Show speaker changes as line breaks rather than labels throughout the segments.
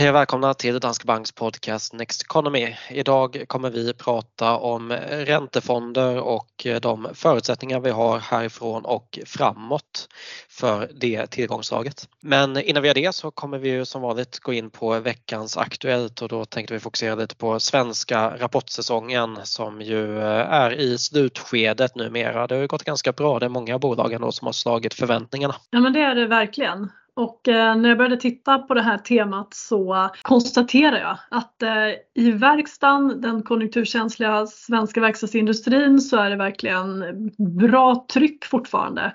Hej och välkomna till Danske Banks podcast Next Economy. Idag kommer vi prata om räntefonder och de förutsättningar vi har härifrån och framåt för det tillgångslaget. Men innan vi gör det så kommer vi ju som vanligt gå in på veckans Aktuellt och då tänkte vi fokusera lite på svenska rapportsäsongen som ju eh, är i slutskedet numera. Det har ju gått ganska bra. Det är många bolag ändå som har slagit förväntningarna.
Ja men det är det verkligen. Och eh, när jag började titta på det här temat så konstaterade jag att eh, i verkstaden, den konjunkturkänsliga svenska verkstadsindustrin, så är det verkligen bra tryck fortfarande.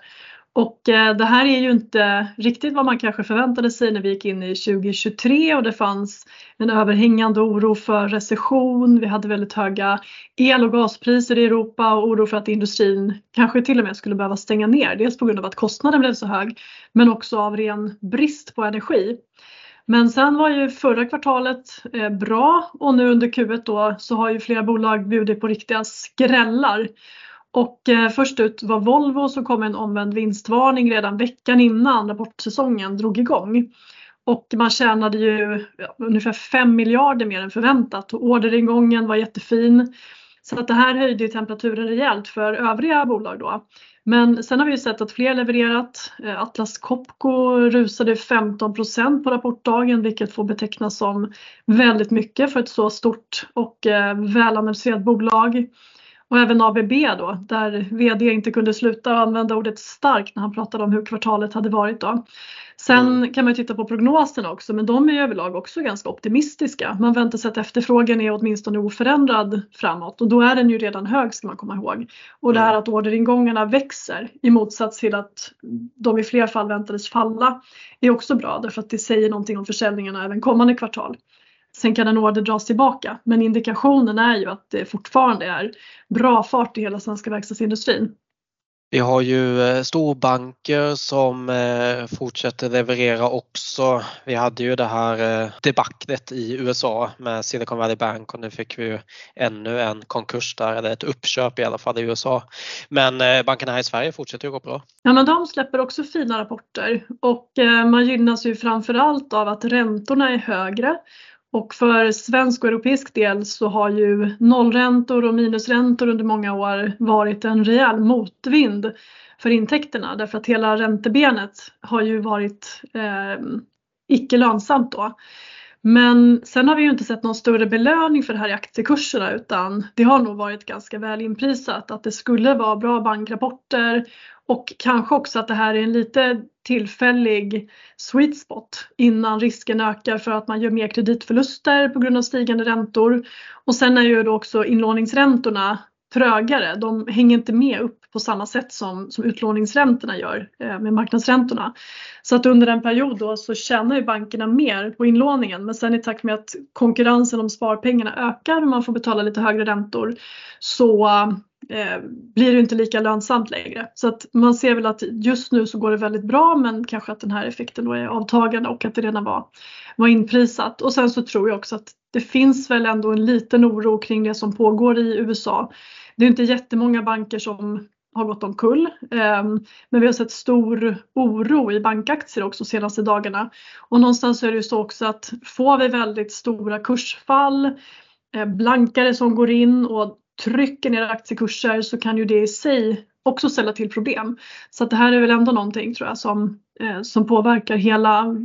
Och eh, det här är ju inte riktigt vad man kanske förväntade sig när vi gick in i 2023 och det fanns en överhängande oro för recession. Vi hade väldigt höga el och gaspriser i Europa och oro för att industrin kanske till och med skulle behöva stänga ner. Dels på grund av att kostnaden blev så hög men också av ren brist på energi. Men sen var ju förra kvartalet eh, bra och nu under Q1 då så har ju flera bolag bjudit på riktiga skrällar. Och eh, först ut var Volvo som kom med en omvänd vinstvarning redan veckan innan rapportsäsongen drog igång. Och man tjänade ju ja, ungefär 5 miljarder mer än förväntat och orderingången var jättefin. Så att det här höjde ju temperaturen rejält för övriga bolag då. Men sen har vi ju sett att fler levererat. Eh, Atlas Copco rusade 15% på rapportdagen vilket får betecknas som väldigt mycket för ett så stort och eh, välanalyserat bolag. Och även ABB då, där VD inte kunde sluta använda ordet starkt när han pratade om hur kvartalet hade varit då. Sen mm. kan man titta på prognoserna också, men de är överlag också ganska optimistiska. Man väntar sig att efterfrågan är åtminstone oförändrad framåt och då är den ju redan hög ska man komma ihåg. Och det här mm. att orderingångarna växer i motsats till att de i fler fall väntades falla är också bra därför att det säger någonting om försäljningarna även kommande kvartal. Sen kan en order dras tillbaka men indikationen är ju att det fortfarande är bra fart i hela svenska verkstadsindustrin.
Vi har ju eh, storbanker som eh, fortsätter leverera också. Vi hade ju det här eh, debaclet i USA med Silicon Valley Bank och nu fick vi ju ännu en konkurs där, eller ett uppköp i alla fall i USA. Men bankerna här i Sverige fortsätter ju gå bra.
Ja men de släpper också fina rapporter och man gynnas ju framförallt av att räntorna är högre och för svensk och europeisk del så har ju nollräntor och minusräntor under många år varit en rejäl motvind för intäkterna därför att hela räntebenet har ju varit eh, icke lönsamt då. Men sen har vi ju inte sett någon större belöning för det här i aktiekurserna utan det har nog varit ganska väl inprisat att det skulle vara bra bankrapporter och kanske också att det här är en lite tillfällig sweet spot innan risken ökar för att man gör mer kreditförluster på grund av stigande räntor. Och sen är ju då också inlåningsräntorna trögare. De hänger inte med upp på samma sätt som, som utlåningsräntorna gör eh, med marknadsräntorna. Så att under en period då så tjänar ju bankerna mer på inlåningen men sen i takt med att konkurrensen om sparpengarna ökar och man får betala lite högre räntor så eh, blir det inte lika lönsamt längre. Så att man ser väl att just nu så går det väldigt bra men kanske att den här effekten då är avtagande och att det redan var, var inprisat. Och sen så tror jag också att det finns väl ändå en liten oro kring det som pågår i USA. Det är inte jättemånga banker som har gått omkull. Ehm, men vi har sett stor oro i bankaktier också senaste dagarna. Och någonstans är det ju så också att får vi väldigt stora kursfall, eh, blankare som går in och trycker ner aktiekurser så kan ju det i sig också ställa till problem. Så att det här är väl ändå någonting tror jag som, eh, som påverkar hela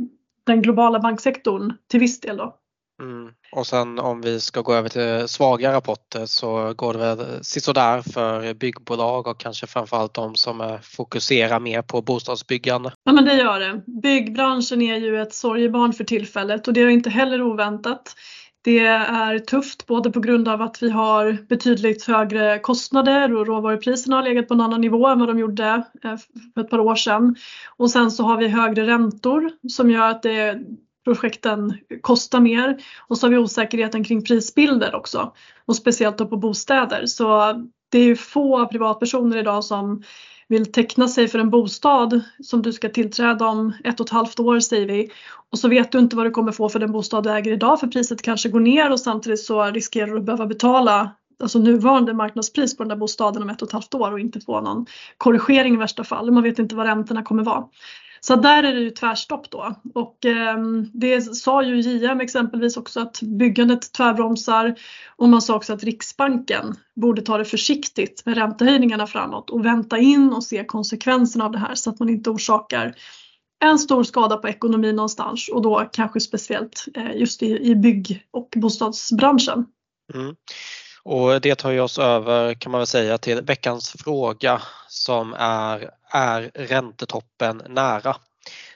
den globala banksektorn till viss del då.
Mm. Och sen om vi ska gå över till svaga rapporter så går det väl sisådär för byggbolag och kanske framförallt de som fokuserar mer på bostadsbyggande.
Ja men det gör det. Byggbranschen är ju ett sorgebarn för tillfället och det är inte heller oväntat. Det är tufft både på grund av att vi har betydligt högre kostnader och råvarupriserna har legat på en annan nivå än vad de gjorde eh, för ett par år sedan. Och sen så har vi högre räntor som gör att det, projekten kostar mer. Och så har vi osäkerheten kring prisbilder också. Och speciellt då på bostäder. Så det är ju få privatpersoner idag som vill teckna sig för en bostad som du ska tillträda om ett och ett halvt år säger vi. Och så vet du inte vad du kommer få för den bostad du äger idag för priset kanske går ner och samtidigt så riskerar du att behöva betala alltså nuvarande marknadspris på den där bostaden om ett och ett halvt år och inte få någon korrigering i värsta fall. Man vet inte vad räntorna kommer vara. Så där är det ju tvärstopp då och eh, det sa ju JM exempelvis också att byggandet tvärbromsar och man sa också att Riksbanken borde ta det försiktigt med räntehöjningarna framåt och vänta in och se konsekvenserna av det här så att man inte orsakar en stor skada på ekonomin någonstans och då kanske speciellt eh, just i, i bygg och bostadsbranschen.
Mm. Och det tar ju oss över kan man väl säga till veckans fråga som är Är räntetoppen nära?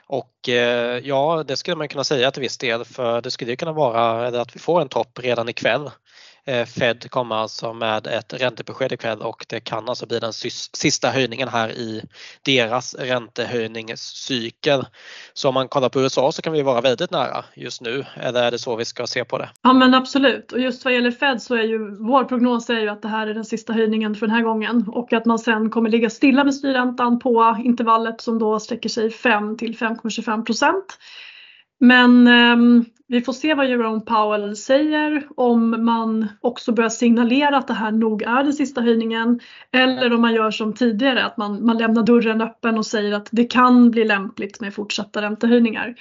Och eh, ja, det skulle man kunna säga till viss del för det skulle kunna vara att vi får en topp redan ikväll Eh, Fed kommer alltså med ett räntebesked ikväll och det kan alltså bli den sista höjningen här i deras räntehöjningscykel. Så om man kollar på USA så kan vi vara väldigt nära just nu, eller är det så vi ska se på det?
Ja men absolut och just vad gäller Fed så är ju vår prognos är ju att det här är den sista höjningen för den här gången och att man sen kommer ligga stilla med styrräntan på intervallet som då sträcker sig 5 till 5,25 procent. Men eh, vi får se vad Jerome Powell säger om man också börjar signalera att det här nog är den sista höjningen eller om man gör som tidigare att man, man lämnar dörren öppen och säger att det kan bli lämpligt med fortsatta räntehöjningar.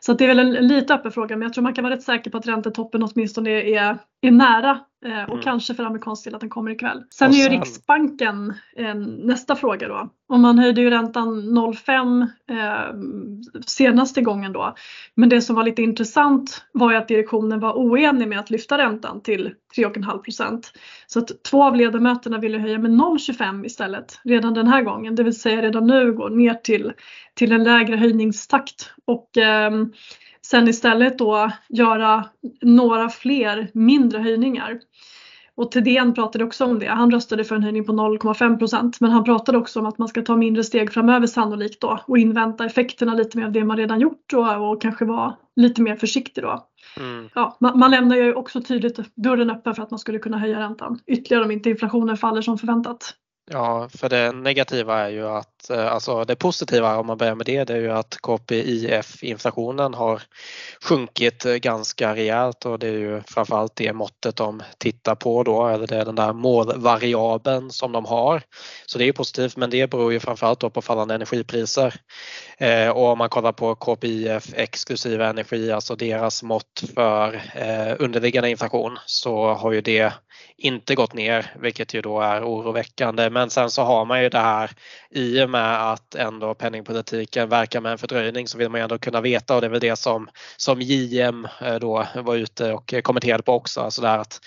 Så det är väl en, en lite öppen fråga men jag tror man kan vara rätt säker på att räntetoppen åtminstone är, är nära eh, och mm. kanske för amerikansk del att den kommer ikväll. Sen, sen är ju Riksbanken eh, nästa fråga då. Och man höjde ju räntan 0,5 eh, senaste gången då. Men det som var lite intressant var ju att direktionen var oenig med att lyfta räntan till 3,5 procent. Så att två av ledamöterna ville höja med 0,25 istället redan den här gången. Det vill säga redan nu gå ner till, till en lägre höjningstakt. Och, eh, sen istället då göra några fler mindre höjningar. Och Thedéen pratade också om det. Han röstade för en höjning på 0,5 procent men han pratade också om att man ska ta mindre steg framöver sannolikt då och invänta effekterna lite mer av det man redan gjort och, och kanske vara lite mer försiktig då. Mm. Ja, man, man, lämnar ju också tydligt dörren öppen för att man skulle kunna höja räntan ytterligare om inte inflationen faller som förväntat.
Ja, för det negativa är ju att, att eh, alltså det positiva om man börjar med det, det är ju att KPIF-inflationen har sjunkit eh, ganska rejält och det är ju framförallt det måttet de tittar på då, eller det är den där målvariabeln som de har. Så det är ju positivt men det beror ju framförallt då på fallande energipriser. Eh, och om man kollar på KPIF exklusive energi, alltså deras mått för underliggande inflation, så har ju det inte gått ner, vilket ju då är oroväckande. Men sen så har man ju det här i och med att ändå penningpolitiken verkar med en fördröjning så vill man ju ändå kunna veta och det är väl det som, som JM eh, då var ute och kommenterade på också. Alltså det här att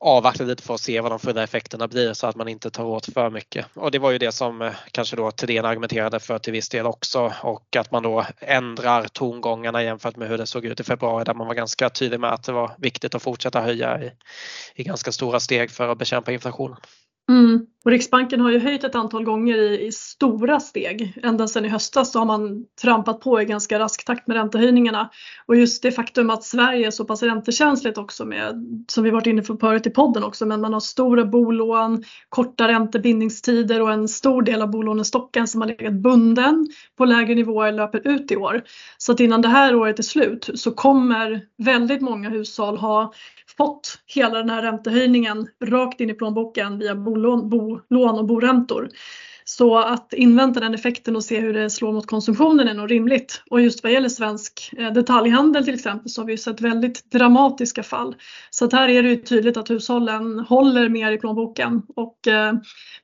avvakta lite för att se vad de fulla effekterna blir så att man inte tar åt för mycket. Och det var ju det som eh, kanske då Thedéen argumenterade för till viss del också och att man då ändrar tongångarna jämfört med hur det såg ut i februari där man var ganska tydlig med att det var viktigt att fortsätta höja i, i ganska stora steg för att bekämpa inflationen.
Mm. Och Riksbanken har ju höjt ett antal gånger i, i, stora steg. Ända sedan i höstas så har man trampat på i ganska rask takt med räntehöjningarna. Och just det faktum att Sverige är så pass räntekänsligt också med, som vi varit inne på förut i podden också, men man har stora bolån, korta räntebindningstider och en stor del av bolånestocken som har legat bunden på lägre nivåer löper ut i år. Så att innan det här året är slut så kommer väldigt många hushåll ha fått hela den här räntehöjningen rakt in i plånboken via bolån, bolån och boräntor. Så att invänta den effekten och se hur det slår mot konsumtionen är nog rimligt. Och just vad gäller svensk eh, detaljhandel till exempel så har vi ju sett väldigt dramatiska fall. Så att här är det ju tydligt att hushållen håller mer i plånboken och eh,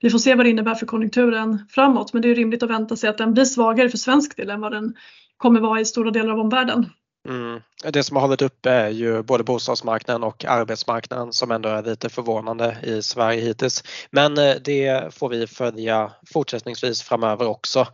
vi får se vad det innebär för konjunkturen framåt. Men det är rimligt att vänta sig att den blir svagare för svensk del än vad den kommer vara i stora delar av omvärlden.
Mm. Det som har hållit uppe är ju både bostadsmarknaden och arbetsmarknaden som ändå är lite förvånande i Sverige hittills. Men eh, det får vi följa fortsättningsvis framöver också.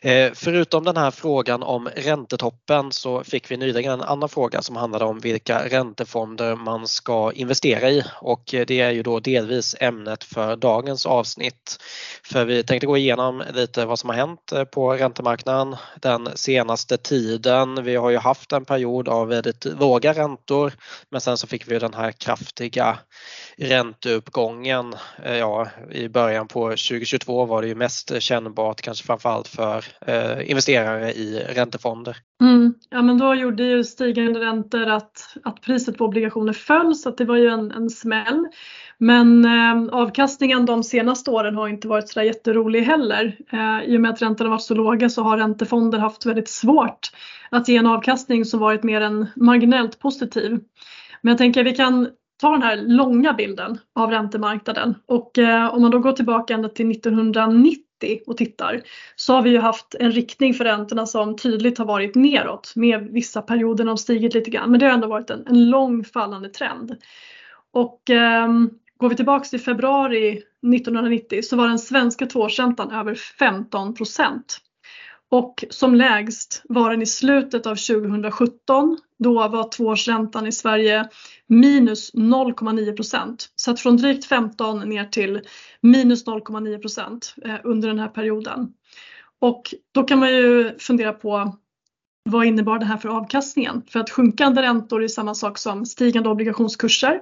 Eh, förutom den här frågan om räntetoppen så fick vi nyligen en annan fråga som handlade om vilka räntefonder man ska investera i och eh, det är ju då delvis ämnet för dagens avsnitt. För vi tänkte gå igenom lite vad som har hänt på räntemarknaden den senaste tiden. Vi har ju haft en period av väldigt låga räntor men sen så fick vi den här kraftiga ränteuppgången. Eh, ja, I början på 2022 var det ju mest kännbart kanske framförallt för eh, investerare i räntefonder.
Mm. Ja men då gjorde ju stigande räntor att, att priset på obligationer föll så att det var ju en, en smäll. Men eh, avkastningen de senaste åren har inte varit så jätterolig heller. Eh, I och med att räntorna varit så låga så har räntefonder haft väldigt svårt att ge en avkastning som varit mer än marginellt positiv. Men jag tänker att vi kan ta den här långa bilden av räntemarknaden och eh, om man då går tillbaka ända till 1990 och tittar så har vi ju haft en riktning för räntorna som tydligt har varit neråt med vissa perioder när de stigit lite grann men det har ändå varit en, en lång fallande trend. Och eh, går vi tillbaks till februari 1990 så var den svenska tvåårsräntan över 15 procent. Och som lägst var den i slutet av 2017. Då var tvåårsräntan i Sverige minus 0,9 procent. Så att från drygt 15 ner till minus 0,9 procent eh, under den här perioden. Och då kan man ju fundera på vad innebar det här för avkastningen? För att sjunkande räntor är samma sak som stigande obligationskurser.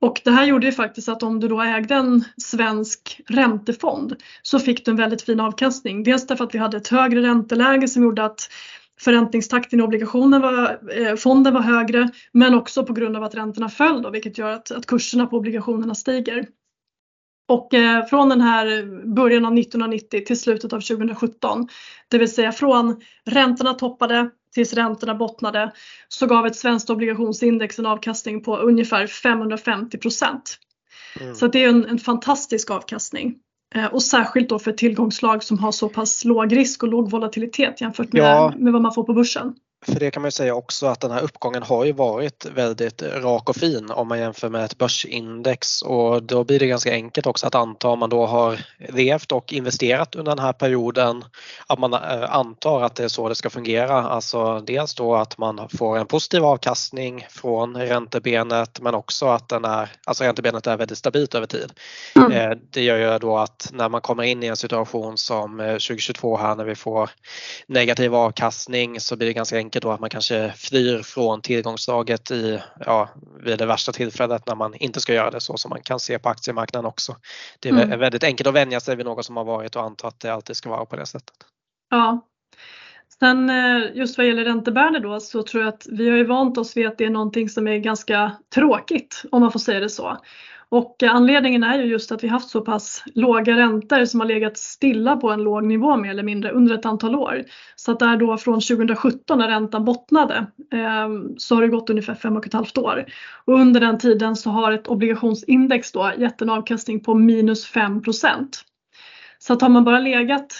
Och det här gjorde ju faktiskt att om du då ägde en svensk räntefond så fick du en väldigt fin avkastning. Dels därför att vi hade ett högre ränteläge som gjorde att förräntningstakten i obligationen var, eh, fonden var högre men också på grund av att räntorna föll då, vilket gör att, att kurserna på obligationerna stiger. Och eh, från den här början av 1990 till slutet av 2017, det vill säga från räntorna toppade tills räntorna bottnade, så gav ett svenskt obligationsindex en avkastning på ungefär 550 procent. Mm. Så det är en, en fantastisk avkastning. Eh, och särskilt då för tillgångslag som har så pass låg risk och låg volatilitet jämfört med, ja. med vad man får på börsen.
För det kan man ju säga också att den här uppgången har ju varit väldigt rak och fin om man jämför med ett börsindex och då blir det ganska enkelt också att anta om man då har levt och investerat under den här perioden att man eh, antar att det är så det ska fungera. Alltså dels då att man får en positiv avkastning från räntebenet men också att den är, alltså räntebenet är väldigt stabilt över tid. Mm. Eh, det gör ju då att när man kommer in i en situation som 2022 eh, här när vi får negativ avkastning så blir det ganska enkelt tänker då att man kanske flyr från tillgångslaget i, ja, vid det värsta tillfället när man inte ska göra det så som man kan se på aktiemarknaden också. Det är mm. väldigt enkelt att vänja sig vid något som har varit och anta att det alltid ska vara på det sättet.
Ja. Sen eh, just vad gäller räntebärande då så tror jag att vi har ju vant oss vid att det är någonting som är ganska tråkigt om man får säga det så. Och anledningen är ju just att vi haft så pass låga räntor som har legat stilla på en låg nivå mer eller mindre under ett antal år. Så att där då från 2017 när räntan bottnade ehm, så har det gått ungefär fem och ett halvt år. Och under den tiden så har ett obligationsindex då gett en avkastning på minus 5% Så att har man bara legat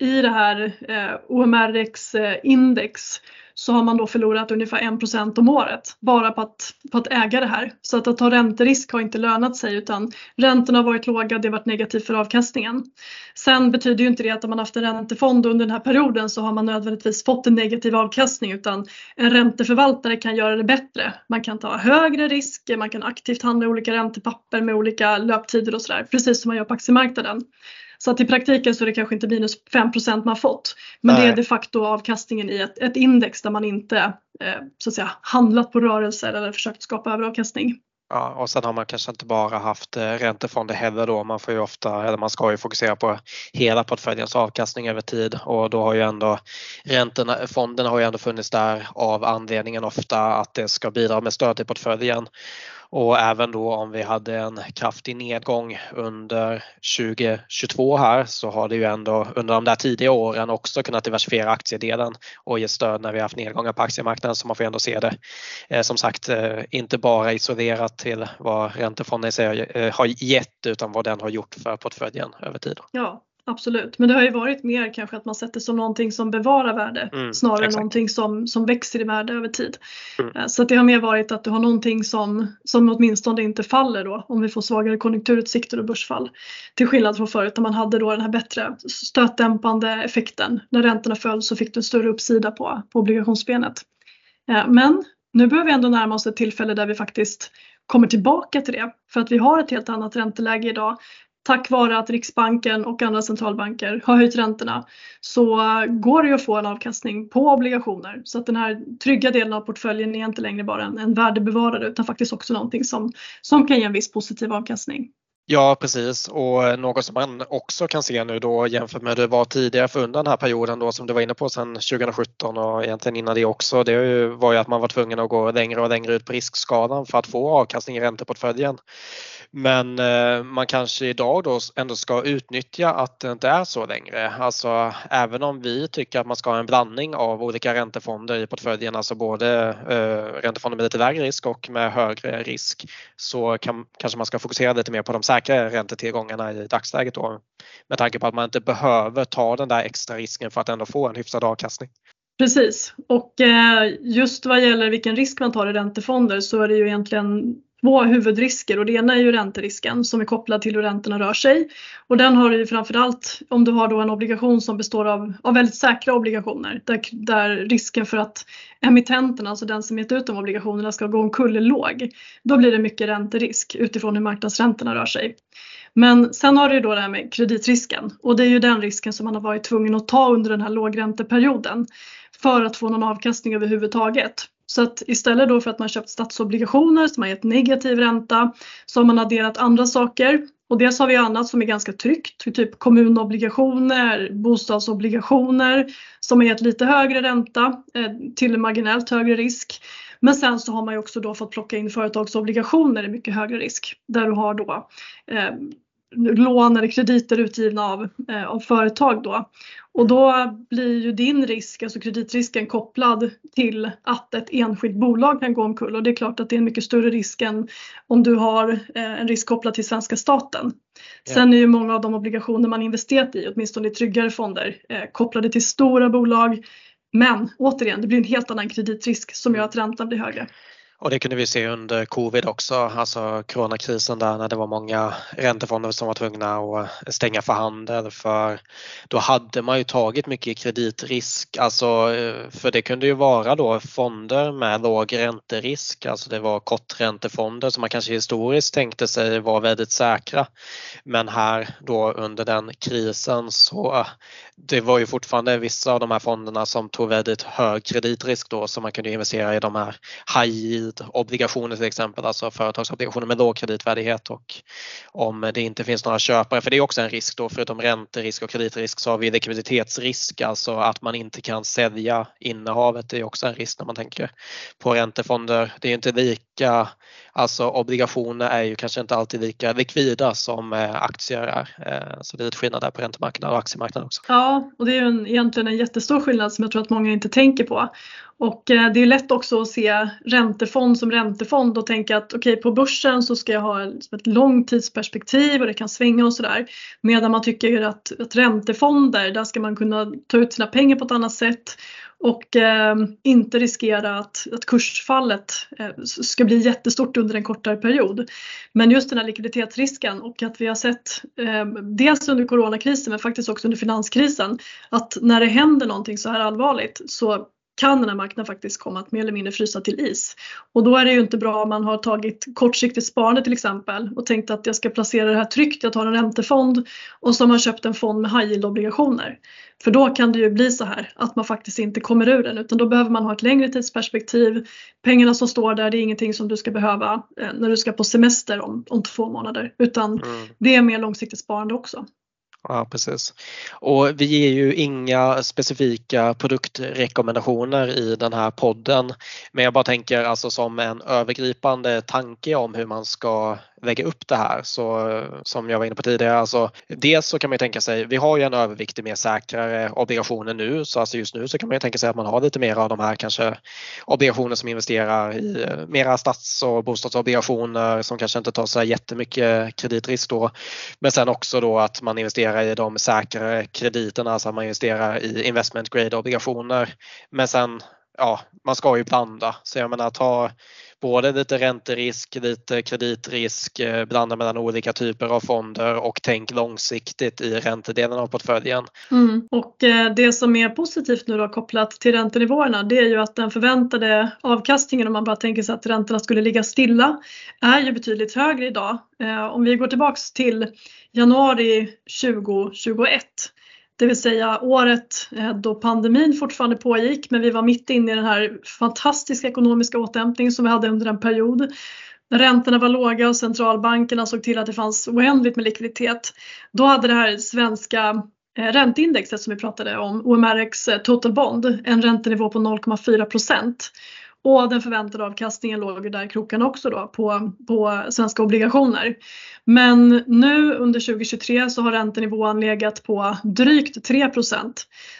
i det här eh, OMRX eh, index så har man då förlorat ungefär 1 om året bara på att, på att äga det här. Så att, att ta ränterisk har inte lönat sig utan räntorna har varit låga, det har varit negativt för avkastningen. Sen betyder ju inte det att om man haft en räntefond under den här perioden så har man nödvändigtvis fått en negativ avkastning utan en ränteförvaltare kan göra det bättre. Man kan ta högre risk, man kan aktivt handla olika räntepapper med olika löptider och sådär, precis som man gör på aktiemarknaden. Så att i praktiken så är det kanske inte minus 5% man fått. Men Nej. det är de facto avkastningen i ett, ett index där man inte eh, så att säga, handlat på rörelser eller försökt skapa överavkastning.
Ja, och sen har man kanske inte bara haft eh, räntefonder heller då. Man får ju ofta, eller man ska ju fokusera på hela portföljens avkastning över tid och då har ju ändå räntorna, fonderna har ju ändå funnits där av anledningen ofta att det ska bidra med stöd till portföljen. Och även då om vi hade en kraftig nedgång under 2022 här så har det ju ändå under de där tidiga åren också kunnat diversifiera aktiedelen och ge stöd när vi haft nedgångar på aktiemarknaden så man får ändå se det eh, som sagt eh, inte bara isolerat till vad räntefonden eh, har gett utan vad den har gjort för portföljen över tid.
Ja, Absolut, men det har ju varit mer kanske att man sett det som någonting som bevarar värde mm, snarare än någonting som, som växer i värde över tid. Mm. Eh, så det har mer varit att du har någonting som, som åtminstone inte faller då om vi får svagare konjunkturutsikter och börsfall. Till skillnad från förut när man hade då den här bättre stötdämpande effekten. När räntorna föll så fick du en större uppsida på, på obligationsbenet. Eh, men nu börjar vi ändå närma oss ett tillfälle där vi faktiskt kommer tillbaka till det. För att vi har ett helt annat ränteläge idag tack vare att Riksbanken och andra centralbanker har höjt räntorna så går det ju att få en avkastning på obligationer. Så att den här trygga delen av portföljen är inte längre bara en, en värdebevarare utan faktiskt också någonting som, som kan ge en viss positiv avkastning.
Ja precis och något som man också kan se nu då jämfört med hur det var tidigare för under den här perioden då som du var inne på sedan 2017 och egentligen innan det också det var ju att man var tvungen att gå längre och längre ut på riskskalan för att få avkastning i ränteportföljen. Men eh, man kanske idag då ändå ska utnyttja att det inte är så längre. Alltså även om vi tycker att man ska ha en blandning av olika räntefonder i portföljen, alltså både eh, räntefonder med lite lägre risk och med högre risk, så kan, kanske man ska fokusera lite mer på de säkra räntetillgångarna i dagsläget då. Med tanke på att man inte behöver ta den där extra risken för att ändå få en hyfsad avkastning.
Precis och eh, just vad gäller vilken risk man tar i räntefonder så är det ju egentligen två huvudrisker och det ena är ju ränterisken som är kopplad till hur räntorna rör sig. Och den har du ju framförallt om du har då en obligation som består av, av väldigt säkra obligationer där, där risken för att emittenten, alltså den som gett ut de obligationerna ska gå omkull är låg. Då blir det mycket ränterisk utifrån hur marknadsräntorna rör sig. Men sen har du ju då det här med kreditrisken och det är ju den risken som man har varit tvungen att ta under den här lågränteperioden för att få någon avkastning överhuvudtaget. Så att istället då för att man köpt statsobligationer som har gett negativ ränta så har man adderat andra saker. Och dels har vi annat som är ganska tryggt, typ kommunobligationer, bostadsobligationer som har gett lite högre ränta eh, till marginellt högre risk. Men sen så har man ju också då fått plocka in företagsobligationer i mycket högre risk där du har då eh, lån eller krediter utgivna av, eh, av företag då. Och då blir ju din risk, alltså kreditrisken kopplad till att ett enskilt bolag kan gå omkull och det är klart att det är en mycket större risk än om du har eh, en risk kopplad till svenska staten. Ja. Sen är ju många av de obligationer man investerat i, åtminstone i tryggare fonder, eh, kopplade till stora bolag. Men återigen, det blir en helt annan kreditrisk som gör att räntan blir högre.
Och det kunde vi se under covid också, alltså coronakrisen där när det var många räntefonder som var tvungna att stänga för handel för då hade man ju tagit mycket kreditrisk, alltså eh, för det kunde ju vara då fonder med låg ränterisk, alltså det var korträntefonder som man kanske historiskt tänkte sig var väldigt säkra. Men här då under den krisen så eh, det var ju fortfarande vissa av de här fonderna som tog väldigt hög kreditrisk då så man kunde investera i de här high kreditobligationer obligationer till exempel, alltså företagsobligationer med låg kreditvärdighet och om det inte finns några köpare, för det är också en risk då förutom ränterisk och kreditrisk så har vi likviditetsrisk, alltså att man inte kan sälja innehavet, det är också en risk när man tänker på räntefonder. Det är inte lika, alltså obligationer är ju kanske inte alltid lika likvida som eh, aktier är, eh, så det är lite skillnad där på räntemarknaden och aktiemarknaden också.
Ja, och det är en, egentligen en jättestor skillnad som jag tror att många inte tänker på. Och eh, det är lätt också att se räntefond som räntefond och tänka att okej okay, på börsen så ska jag ha liksom ett långtidsperspektiv och det kan svänga och sådär. Medan man tycker att, att räntefonder, där ska man kunna ta ut sina pengar på ett annat sätt och eh, inte riskera att, att kursfallet eh, ska bli jättestort under en kortare period. Men just den här likviditetsrisken och att vi har sett eh, dels under coronakrisen men faktiskt också under finanskrisen att när det händer någonting så här allvarligt så kan den här marknaden faktiskt komma att mer eller mindre frysa till is. Och då är det ju inte bra om man har tagit kortsiktigt sparande till exempel och tänkt att jag ska placera det här tryggt, jag tar en räntefond och så har man köpt en fond med high yield obligationer. För då kan det ju bli så här att man faktiskt inte kommer ur den utan då behöver man ha ett längre tidsperspektiv. Pengarna som står där det är ingenting som du ska behöva eh, när du ska på semester om, om två månader utan mm. det är mer långsiktigt sparande också.
Ja precis. Och vi ger ju inga specifika produktrekommendationer i den här podden. Men jag bara tänker alltså som en övergripande tanke om hur man ska lägga upp det här. Så som jag var inne på tidigare, alltså, dels så kan man ju tänka sig, vi har ju en övervikt i mer säkrare obligationer nu så alltså just nu så kan man ju tänka sig att man har lite mer av de här kanske obligationer som investerar i eh, mera stats och bostadsobligationer som kanske inte tar så jättemycket kreditrisk då. Men sen också då att man investerar i de säkrare krediterna, alltså att man investerar i investment grade obligationer. Men sen ja, man ska ju blanda. Så jag menar ta både lite ränterisk, lite kreditrisk, eh, blanda mellan olika typer av fonder och tänk långsiktigt i räntedelen av portföljen.
Mm. Och eh, det som är positivt nu då kopplat till räntenivåerna det är ju att den förväntade avkastningen om man bara tänker sig att räntorna skulle ligga stilla är ju betydligt högre idag. Eh, om vi går tillbaks till januari 2021 det vill säga året eh, då pandemin fortfarande pågick men vi var mitt inne i den här fantastiska ekonomiska återhämtningen som vi hade under en period. När räntorna var låga och centralbankerna såg till att det fanns oändligt med likviditet. Då hade det här svenska eh, ränteindexet som vi pratade om, OMRX eh, Total Bond, en räntenivå på 0,4 procent. Och den förväntade avkastningen låg där i krokarna också då på, på svenska obligationer. Men nu under 2023 så har räntenivån legat på drygt 3%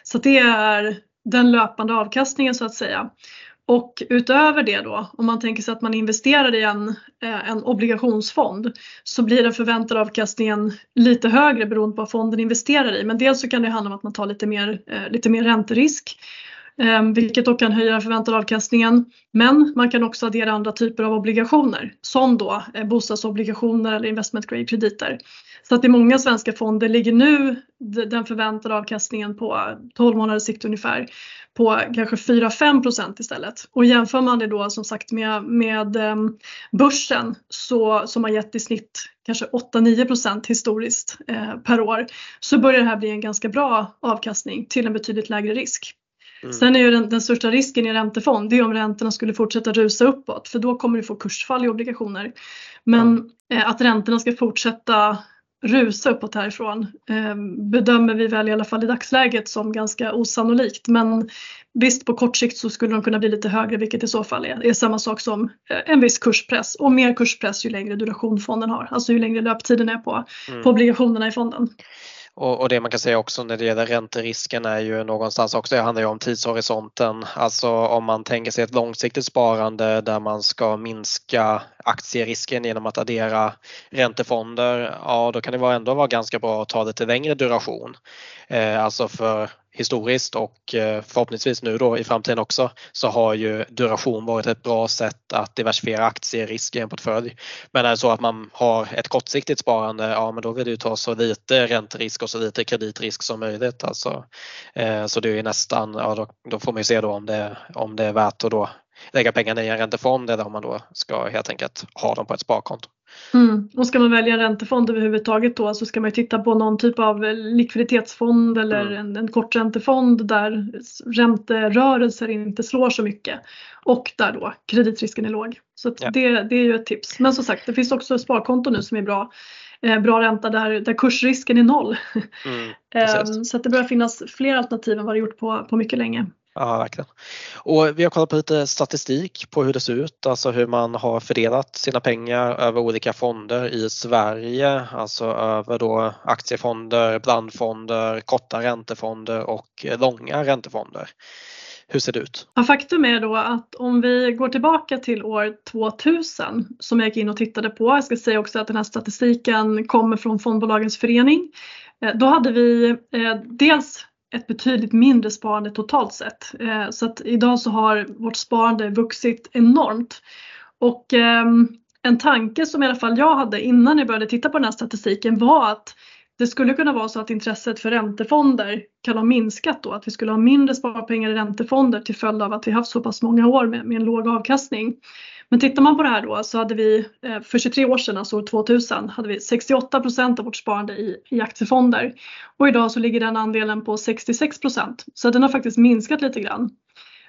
Så det är den löpande avkastningen så att säga. Och utöver det då, om man tänker sig att man investerar i en, eh, en obligationsfond så blir den förväntade avkastningen lite högre beroende på vad fonden investerar i. Men dels så kan det handla om att man tar lite mer, eh, lite mer ränterisk Ehm, vilket då kan höja den förväntade avkastningen. Men man kan också addera andra typer av obligationer som då eh, bostadsobligationer eller investment grade krediter. Så att i många svenska fonder ligger nu den förväntade avkastningen på eh, 12 månaders sikt ungefär på kanske 4-5 procent istället. Och jämför man det då som sagt med, med ehm, börsen så, som har gett i snitt kanske 8-9 procent historiskt eh, per år så börjar det här bli en ganska bra avkastning till en betydligt lägre risk. Mm. Sen är ju den, den, största risken i räntefond, det är om räntorna skulle fortsätta rusa uppåt för då kommer du få kursfall i obligationer. Men mm. eh, att räntorna ska fortsätta rusa uppåt härifrån eh, bedömer vi väl i alla fall i dagsläget som ganska osannolikt. Men visst på kort sikt så skulle de kunna bli lite högre vilket i så fall är, är samma sak som eh, en viss kurspress och mer kurspress ju längre duration fonden har, alltså ju längre löptiden är på, mm. på obligationerna i fonden.
Och, och, det man kan säga också när det gäller ränterisken är ju någonstans också, det handlar ju om tidshorisonten. Alltså om man tänker sig ett långsiktigt sparande där man ska minska aktierisken genom att addera räntefonder, ja då kan det ändå vara ganska bra att ta lite längre duration. Eh, alltså för historiskt och eh, förhoppningsvis nu då i framtiden också så har ju duration varit ett bra sätt att diversifiera aktierisk i en portfölj. Men är det så att man har ett kortsiktigt sparande, ja men då vill du ta så lite ränterisk och så lite kreditrisk som möjligt. Alltså, eh, så det är nästan, ja då, då, får man ju se då om det, om det är värt att då lägga pengarna i en räntefond eller om man då ska helt enkelt ha dem på ett sparkonto.
Mm. Och ska man välja en räntefond överhuvudtaget då så ska man titta på någon typ av likviditetsfond eller mm. en, en korträntefond där ränterörelser inte slår så mycket och där då kreditrisken är låg. Så ja. det, det är ju ett tips. Men som sagt det finns också sparkonto nu som är bra. Eh, bra ränta där, där kursrisken är noll. Mm, eh, så att det börjar finnas fler alternativ än vad det gjort på, på mycket länge.
Ja, verkligen. Och vi har kollat på lite statistik på hur det ser ut, alltså hur man har fördelat sina pengar över olika fonder i Sverige, alltså över då aktiefonder, blandfonder, korta räntefonder och långa räntefonder. Hur ser det ut?
Ja, faktum är då att om vi går tillbaka till år 2000 som jag gick in och tittade på, jag ska säga också att den här statistiken kommer från Fondbolagens förening. Eh, då hade vi eh, dels ett betydligt mindre sparande totalt sett. Eh, så att idag så har vårt sparande vuxit enormt. Och ehm, en tanke som i alla fall jag hade innan jag började titta på den här statistiken var att det skulle kunna vara så att intresset för räntefonder kan ha minskat då, att vi skulle ha mindre sparpengar i räntefonder till följd av att vi haft så pass många år med, med en låg avkastning. Men tittar man på det här då så hade vi eh, för 23 år sedan, alltså år 2000, hade vi 68% av vårt sparande i, i aktiefonder. Och idag så ligger den andelen på 66% Så den har faktiskt minskat lite grann.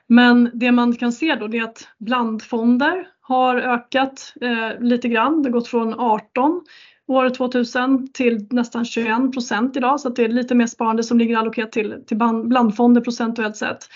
Men det man kan se då det är att blandfonder har ökat eh, lite grann. Det har gått från 18 år 2000 till nästan 21 procent idag så det är lite mer sparande som ligger allokerat till, till blandfonder procentuellt sett.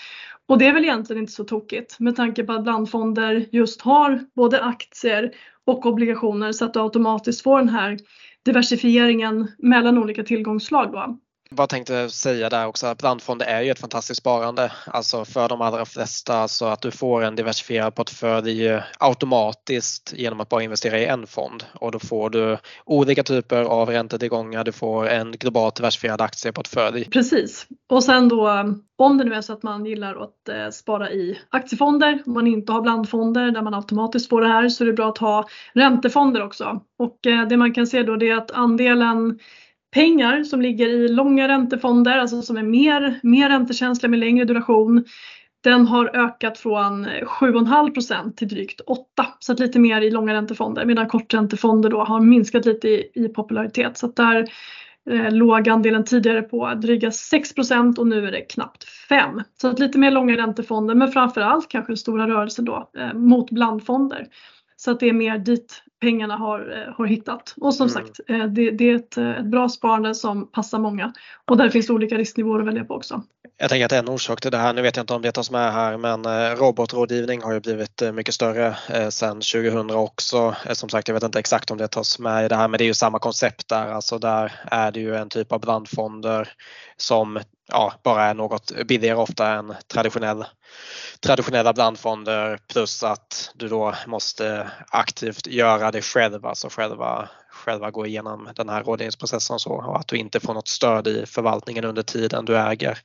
Och det är väl egentligen inte så tokigt med tanke på att blandfonder just har både aktier och obligationer så att du automatiskt får den här diversifieringen mellan olika tillgångsslag. Då
bara tänkte säga där också att blandfonder är ju ett fantastiskt sparande. Alltså för de allra flesta så att du får en diversifierad portfölj automatiskt genom att bara investera i en fond och då får du olika typer av räntetillgångar. Du får en globalt diversifierad aktieportfölj.
Precis. Och sen då om det nu är så att man gillar att eh, spara i aktiefonder, om man inte har blandfonder där man automatiskt får det här så är det bra att ha räntefonder också. Och eh, det man kan se då det är att andelen pengar som ligger i långa räntefonder, alltså som är mer, mer räntekänsliga med längre duration, den har ökat från 7,5% till drygt 8 så att lite mer i långa räntefonder medan korträntefonder då har minskat lite i, i popularitet. Så att där eh, låg andelen tidigare på dryga 6% och nu är det knappt 5. Så att lite mer långa räntefonder men framförallt kanske stora rörelser då eh, mot blandfonder. Så att det är mer dit pengarna har, eh, har hittat. Och som mm. sagt, eh, det, det, är ett, ett bra sparande som passar många och där finns olika risknivåer att välja på också.
Jag tänker att en orsak till det här, nu vet jag inte om det tas med här, men eh, robotrådgivning har ju blivit mycket större sedan 2000 också. Som sagt, jag vet inte exakt om det tas med i det här, men det är ju samma koncept där. Alltså där är det ju en typ av blandfonder som ja, bara är något billigare ofta än traditionell, traditionella blandfonder plus att du då måste aktivt göra det själv, alltså själva själva gå igenom den här rådgivningsprocessen så och att du inte får något stöd i förvaltningen under tiden du äger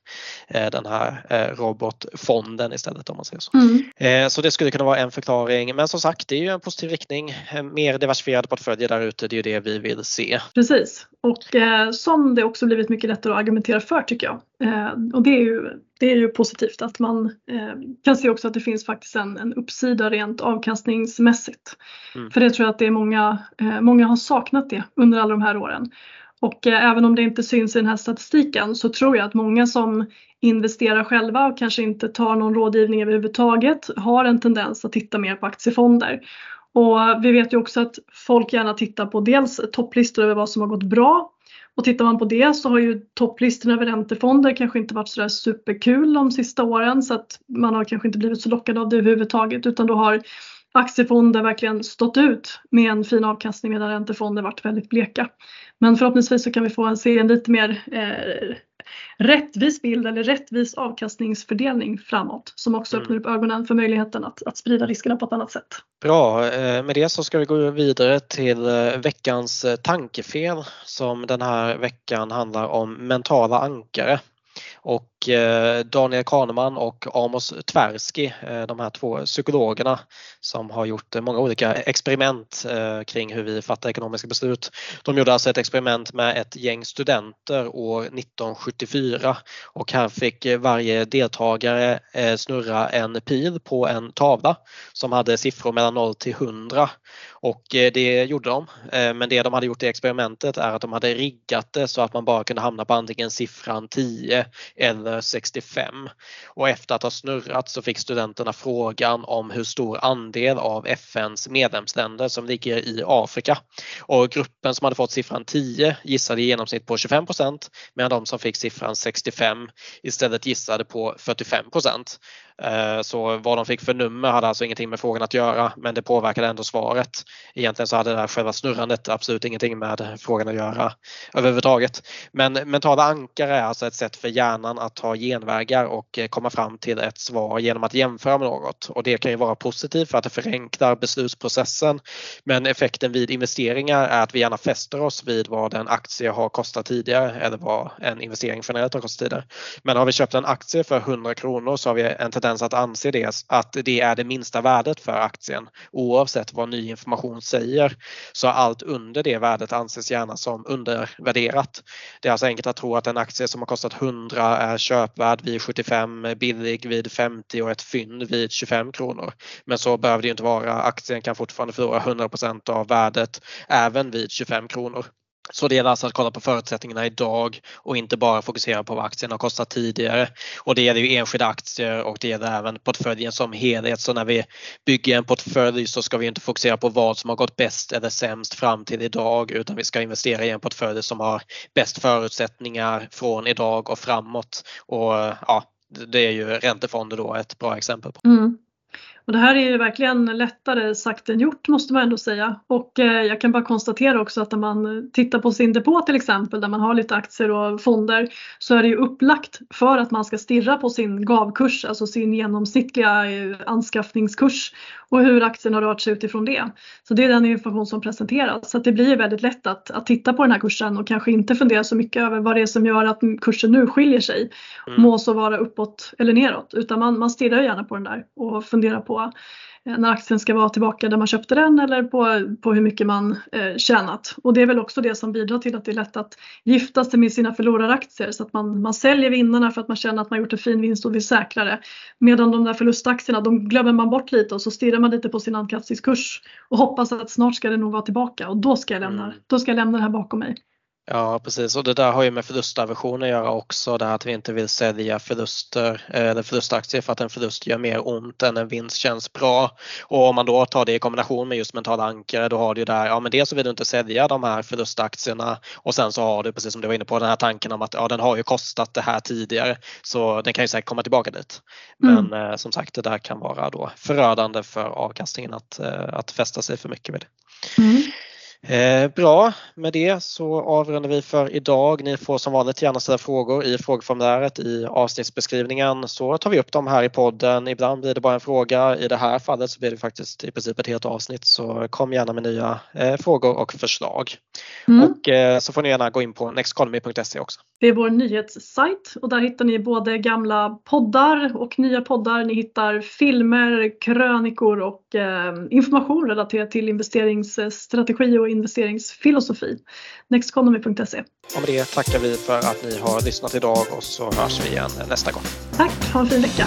eh, den här eh, robotfonden istället om man säger så. Mm. Eh, så det skulle kunna vara en förklaring men som sagt det är ju en positiv riktning. Mer diversifierade portföljer där ute, det är ju det vi vill se.
Precis och eh, som det också blivit mycket lättare att argumentera för tycker jag. Eh, och det är, ju, det är ju positivt att man eh, kan se också att det finns faktiskt en, en uppsida rent avkastningsmässigt. Mm. För det tror jag att det är många, många har saknat det under alla de här åren. Och eh, även om det inte syns i den här statistiken så tror jag att många som investerar själva och kanske inte tar någon rådgivning överhuvudtaget har en tendens att titta mer på aktiefonder. Och vi vet ju också att folk gärna tittar på dels topplistor över vad som har gått bra och tittar man på det så har ju topplistorna över räntefonder kanske inte varit sådär superkul de sista åren så att man har kanske inte blivit så lockad av det överhuvudtaget utan då har aktiefonder verkligen stått ut med en fin avkastning medan räntefonder varit väldigt bleka. Men förhoppningsvis så kan vi få en, se en lite mer eh, rättvis bild eller rättvis avkastningsfördelning framåt som också mm. öppnar upp ögonen för möjligheten att, att sprida riskerna på ett annat sätt.
Bra, eh, med det så ska vi gå vidare till eh, veckans eh, tankefel som den här veckan handlar om mentala ankare. Och Eh, Daniel Kahneman och Amos Tversky, eh, de här två psykologerna som har gjort eh, många olika experiment kring hur vi fattar ekonomiska beslut. De gjorde alltså ett experiment med ett gäng studenter år 1974 och här fick varje deltagare snurra en pil på en tavla som hade siffror mellan 0 till 100 och det gjorde de. Men det de hade gjort i experimentet är att de hade riggat det så att man bara kunde hamna på antingen siffran 10 eller 65. Och efter att ha snurrat så fick studenterna frågan om hur stor andel av FNs medlemsländer som ligger i Afrika. Och gruppen som hade fått siffran 10 gissade i genomsnitt på 25% medan de som fick siffran 65 istället gissade på 45 Eh, så vad de fick för nummer hade alltså ingenting med frågan att göra men det påverkade ändå svaret. Egentligen så hade det här själva snurrandet absolut ingenting med frågan att göra överhuvudtaget. Men mentala ankare är alltså ett sätt för hjärnan att ta genvägar och eh, komma fram till ett svar genom att jämföra med något och det kan ju vara positivt för att det förenklar beslutsprocessen. Men effekten vid investeringar är att vi gärna fäster oss vid vad en aktie har kostat tidigare eller vad en investering generellt har kostat tidigare. Men har vi köpt en aktie för 100 kronor så har vi en tendens tendens att anse det, att det är det minsta värdet för aktien oavsett vad ny information säger. Så allt under det värdet anses gärna som undervärderat. Det är alltså enkelt att tro att en aktie som har kostat 100 är köpvärd vid 75, billig vid 50 och ett fynd vid 25 kronor. Men så behöver det inte vara. Aktien kan fortfarande förlora 100% av värdet även vid 25 kronor. Så det gäller alltså att kolla på förutsättningarna idag och inte bara fokusera på vad aktien har kostat tidigare. Och det gäller ju enskilda aktier och det gäller även portföljen som helhet. Så när vi bygger en portfölj så ska vi inte fokusera på vad som har gått bäst eller sämst fram till idag utan vi ska investera i en portfölj som har bäst förutsättningar från idag och framåt. Och ja, det är ju räntefonder då ett bra exempel på.
Mm. Och det här är ju verkligen lättare sagt än gjort måste man ändå säga. Och eh, jag kan bara konstatera också att när man tittar på sin depå till exempel där man har lite aktier och fonder så är det ju upplagt för att man ska stirra på sin GAV-kurs, alltså sin genomsnittliga eh, anskaffningskurs och hur aktien har rört sig utifrån det. Så det är den information som presenteras. Så det blir väldigt lätt att, att titta på den här kursen och kanske inte fundera så mycket över vad det är som gör att kursen nu skiljer sig. Mm. Må så vara uppåt eller neråt utan man, man stirrar gärna på den där och funderar på Eh, när aktien ska vara tillbaka där man köpte den eller på, på hur mycket man eh, tjänat. Och det är väl också det som bidrar till att det är lätt att gifta sig med sina förloraraktier så att man, man säljer vinnarna för att man känner att man gjort en fin vinst och vill säkra det. Medan de där förlustaktierna de glömmer man bort lite och så stirrar man lite på sin ankassningskurs och hoppas att snart ska det nog vara tillbaka och då ska jag lämna, mm. då ska jag lämna det här bakom mig.
Ja precis och det där har ju med förlustaversion att göra också. Det här att vi inte vill sälja förluster eh, eller förlustaktier för att en förlust gör mer ont än en vinst känns bra. Och om man då tar det i kombination med just mentala ankare då har du ju där, ja men dels så vill du inte sälja de här förlustaktierna och sen så har du precis som du var inne på den här tanken om att ja den har ju kostat det här tidigare så den kan ju säkert komma tillbaka dit. Men mm. som sagt det där kan vara då förödande för avkastningen att, eh, att fästa sig för mycket med det. Mm. Eh, bra, med det så avrundar vi för idag. Ni får som vanligt gärna ställa frågor i frågeformuläret i avsnittsbeskrivningen så tar vi upp dem här i podden. Ibland blir det bara en fråga. I det här fallet så blir det faktiskt i princip ett helt avsnitt så kom gärna med nya eh, frågor och förslag. Mm. Och eh, så får ni gärna gå in på nexteconomy.se också.
Det är vår nyhetssajt och där hittar ni både gamla poddar och nya poddar. Ni hittar filmer, krönikor och information relaterat till investeringsstrategi och investeringsfilosofi. Nexteconomy.se.
Och med det tackar vi för att ni har lyssnat idag och så hörs vi igen nästa gång.
Tack, ha en fin vecka.